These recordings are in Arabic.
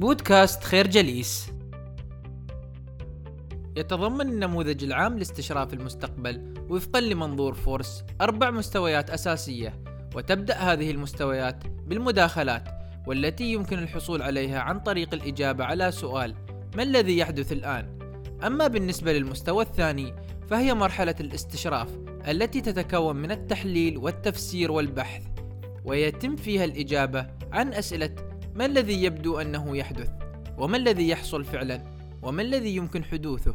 بودكاست خير جليس يتضمن النموذج العام لاستشراف المستقبل وفقا لمنظور فورس أربع مستويات أساسية وتبدأ هذه المستويات بالمداخلات والتي يمكن الحصول عليها عن طريق الإجابة على سؤال ما الذي يحدث الآن؟ أما بالنسبة للمستوى الثاني فهي مرحلة الاستشراف التي تتكون من التحليل والتفسير والبحث ويتم فيها الإجابة عن أسئلة ما الذي يبدو أنه يحدث؟ وما الذي يحصل فعلا؟ وما الذي يمكن حدوثه؟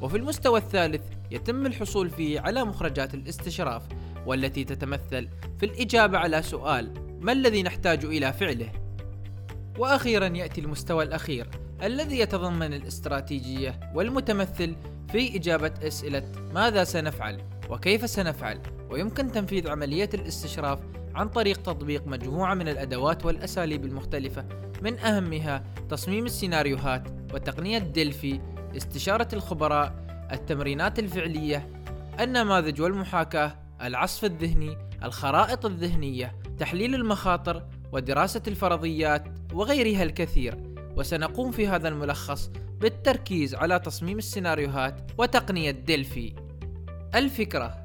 وفي المستوى الثالث يتم الحصول فيه على مخرجات الاستشراف والتي تتمثل في الإجابة على سؤال ما الذي نحتاج إلى فعله؟ وأخيرا يأتي المستوى الأخير الذي يتضمن الاستراتيجية والمتمثل في إجابة أسئلة ماذا سنفعل؟ وكيف سنفعل؟ ويمكن تنفيذ عملية الاستشراف عن طريق تطبيق مجموعة من الأدوات والأساليب المختلفة من أهمها تصميم السيناريوهات وتقنية ديلفي استشارة الخبراء التمرينات الفعلية النماذج والمحاكاة العصف الذهني الخرائط الذهنية تحليل المخاطر ودراسة الفرضيات وغيرها الكثير. وسنقوم في هذا الملخص بالتركيز على تصميم السيناريوهات وتقنية ديلفي. الفكرة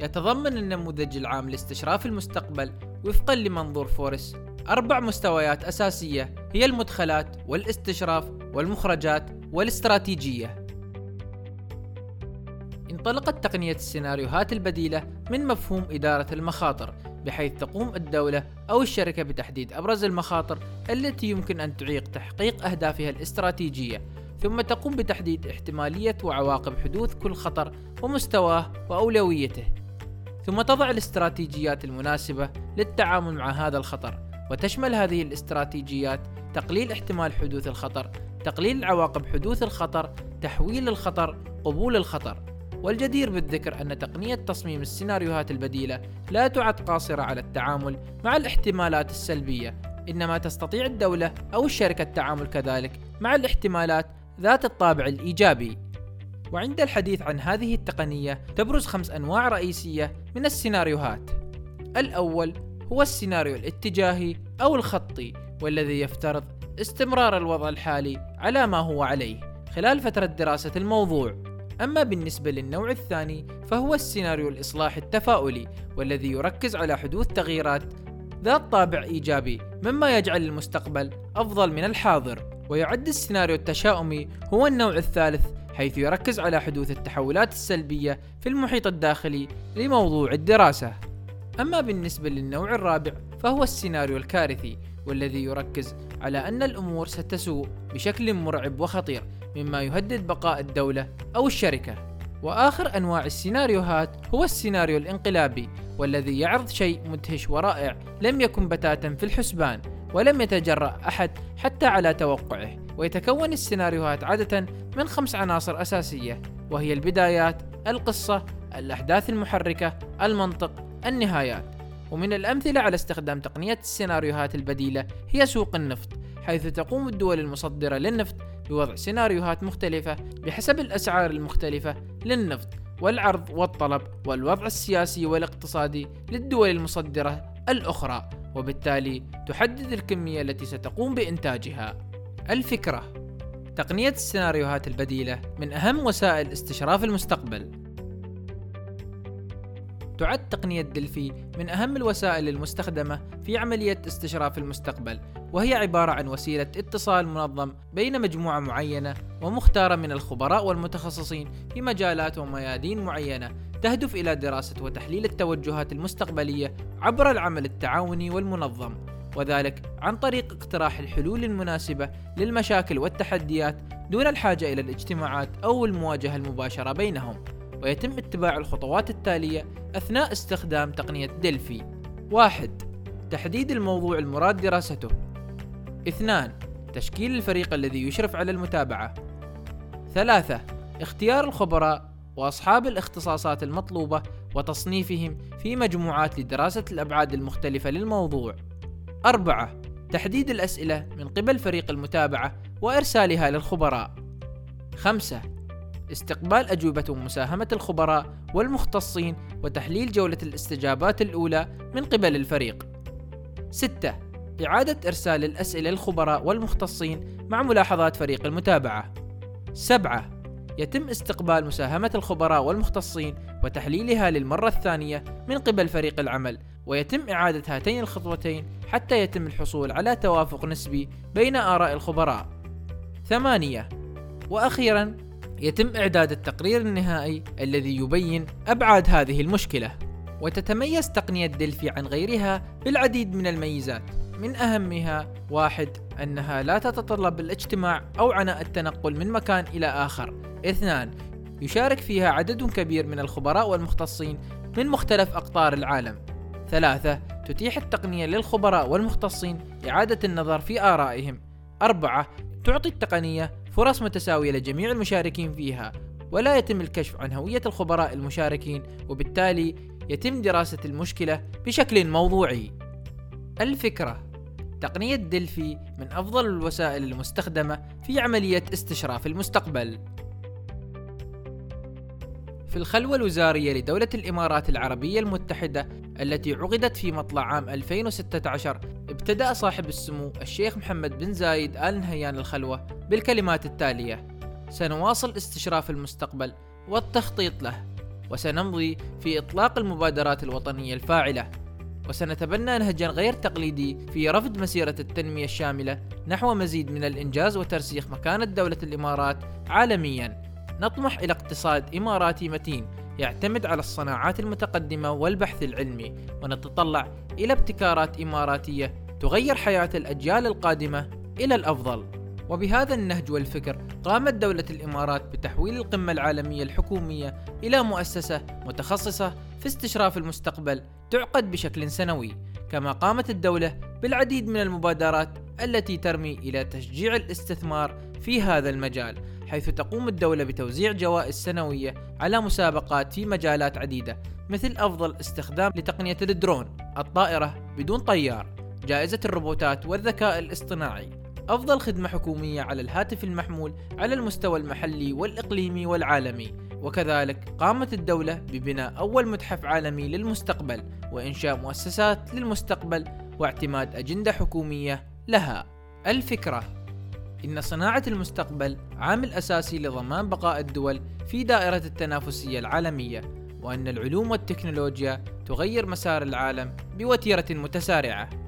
يتضمن النموذج العام لاستشراف المستقبل وفقا لمنظور فوروس أربع مستويات أساسية هي المدخلات والاستشراف والمخرجات والاستراتيجية. انطلقت تقنية السيناريوهات البديلة من مفهوم إدارة المخاطر بحيث تقوم الدولة أو الشركة بتحديد أبرز المخاطر التي يمكن أن تعيق تحقيق أهدافها الاستراتيجية ثم تقوم بتحديد احتمالية وعواقب حدوث كل خطر ومستواه وأولويته. ثم تضع الاستراتيجيات المناسبة للتعامل مع هذا الخطر وتشمل هذه الاستراتيجيات تقليل احتمال حدوث الخطر تقليل عواقب حدوث الخطر تحويل الخطر قبول الخطر. والجدير بالذكر أن تقنية تصميم السيناريوهات البديلة لا تعد قاصرة على التعامل مع الاحتمالات السلبية إنما تستطيع الدولة أو الشركة التعامل كذلك مع الاحتمالات ذات الطابع الإيجابي. وعند الحديث عن هذه التقنية تبرز خمس أنواع رئيسية من السيناريوهات. الأول هو السيناريو الاتجاهي أو الخطي والذي يفترض استمرار الوضع الحالي على ما هو عليه خلال فترة دراسة الموضوع. أما بالنسبة للنوع الثاني فهو السيناريو الإصلاحي التفاؤلي والذي يركز على حدوث تغييرات ذات طابع إيجابي مما يجعل المستقبل أفضل من الحاضر. ويعد السيناريو التشاؤمي هو النوع الثالث حيث يركز على حدوث التحولات السلبية في المحيط الداخلي لموضوع الدراسة. أما بالنسبة للنوع الرابع فهو السيناريو الكارثي والذي يركز على أن الأمور ستسوء بشكل مرعب وخطير مما يهدد بقاء الدولة أو الشركة. وآخر أنواع السيناريوهات هو السيناريو الانقلابي والذي يعرض شيء مدهش ورائع لم يكن بتاتا في الحسبان. ولم يتجرأ أحد حتى على توقعه ويتكون السيناريوهات عادة من خمس عناصر أساسية وهي البدايات القصة الأحداث المحركة المنطق النهايات. ومن الأمثلة على استخدام تقنية السيناريوهات البديلة هي سوق النفط حيث تقوم الدول المصدرة للنفط بوضع سيناريوهات مختلفة بحسب الأسعار المختلفة للنفط والعرض والطلب والوضع السياسي والاقتصادي للدول المصدرة الأخرى. وبالتالي تحدد الكمية التي ستقوم بإنتاجها. الفكرة تقنية السيناريوهات البديلة من أهم وسائل استشراف المستقبل تعد تقنية دلفي من أهم الوسائل المستخدمة في عملية استشراف المستقبل وهي عبارة عن وسيلة اتصال منظم بين مجموعة معينة ومختارة من الخبراء والمتخصصين في مجالات وميادين معينة تهدف إلى دراسة وتحليل التوجهات المستقبلية عبر العمل التعاوني والمنظم وذلك عن طريق اقتراح الحلول المناسبة للمشاكل والتحديات دون الحاجة إلى الاجتماعات أو المواجهة المباشرة بينهم. ويتم اتباع الخطوات التالية أثناء استخدام تقنية دلفي واحد تحديد الموضوع المراد دراسته. اثنان تشكيل الفريق الذي يشرف على المتابعة. ثلاثة اختيار الخبراء وأصحاب الاختصاصات المطلوبة وتصنيفهم في مجموعات لدراسة الأبعاد المختلفة للموضوع أربعة تحديد الأسئلة من قبل فريق المتابعة وإرسالها للخبراء خمسة استقبال أجوبة ومساهمة الخبراء والمختصين وتحليل جولة الاستجابات الأولى من قبل الفريق. 6. إعادة إرسال الأسئلة للخبراء والمختصين مع ملاحظات فريق المتابعة. سبعة يتم استقبال مساهمة الخبراء والمختصين وتحليلها للمرة الثانية من قبل فريق العمل ويتم إعادة هاتين الخطوتين حتى يتم الحصول على توافق نسبي بين آراء الخبراء. ثمانية وأخيرا يتم إعداد التقرير النهائي الذي يبين أبعاد هذه المشكلة وتتميز تقنية دلفي عن غيرها بالعديد من الميزات من أهمها واحد أنها لا تتطلب الاجتماع أو عناء التنقل من مكان إلى آخر. اثنان يشارك فيها عدد كبير من الخبراء والمختصين من مختلف أقطار العالم. ثلاثة تتيح التقنية للخبراء والمختصين إعادة النظر في آرائهم. أربعة تعطي التقنية فرص متساوية لجميع المشاركين فيها ولا يتم الكشف عن هوية الخبراء المشاركين وبالتالي يتم دراسة المشكلة بشكل موضوعي. الفكرة تقنية دلفي من أفضل الوسائل المستخدمة في عملية استشراف المستقبل. في الخلوة الوزارية لدولة الإمارات العربية المتحدة التي عقدت في مطلع عام 2016 ابتدأ صاحب السمو الشيخ محمد بن زايد آل نهيان الخلوة بالكلمات التالية سنواصل استشراف المستقبل والتخطيط له وسنمضي في إطلاق المبادرات الوطنية الفاعلة وسنتبنى نهجا غير تقليدي في رفض مسيرة التنمية الشاملة نحو مزيد من الإنجاز وترسيخ مكانة دولة الإمارات عالميا. نطمح إلى اقتصاد إماراتي متين يعتمد على الصناعات المتقدمة والبحث العلمي ونتطلع إلى ابتكارات إماراتية تغير حياة الأجيال القادمة إلى الأفضل. وبهذا النهج والفكر قامت دولة الإمارات بتحويل القمة العالمية الحكومية إلى مؤسسة متخصصة في استشراف المستقبل تعقد بشكل سنوي كما قامت الدولة بالعديد من المبادرات التي ترمي إلى تشجيع الاستثمار في هذا المجال حيث تقوم الدولة بتوزيع جوائز سنوية على مسابقات في مجالات عديدة مثل أفضل استخدام لتقنية الدرون الطائرة بدون طيار جائزة الروبوتات والذكاء الاصطناعي. أفضل خدمة حكومية على الهاتف المحمول على المستوى المحلي والإقليمي والعالمي. وكذلك قامت الدولة ببناء أول متحف عالمي للمستقبل وإنشاء مؤسسات للمستقبل واعتماد أجندة حكومية لها. الفكرة إن صناعة المستقبل عامل أساسي لضمان بقاء الدول في دائرة التنافسية العالمية وأن العلوم والتكنولوجيا تغير مسار العالم بوتيرة متسارعة.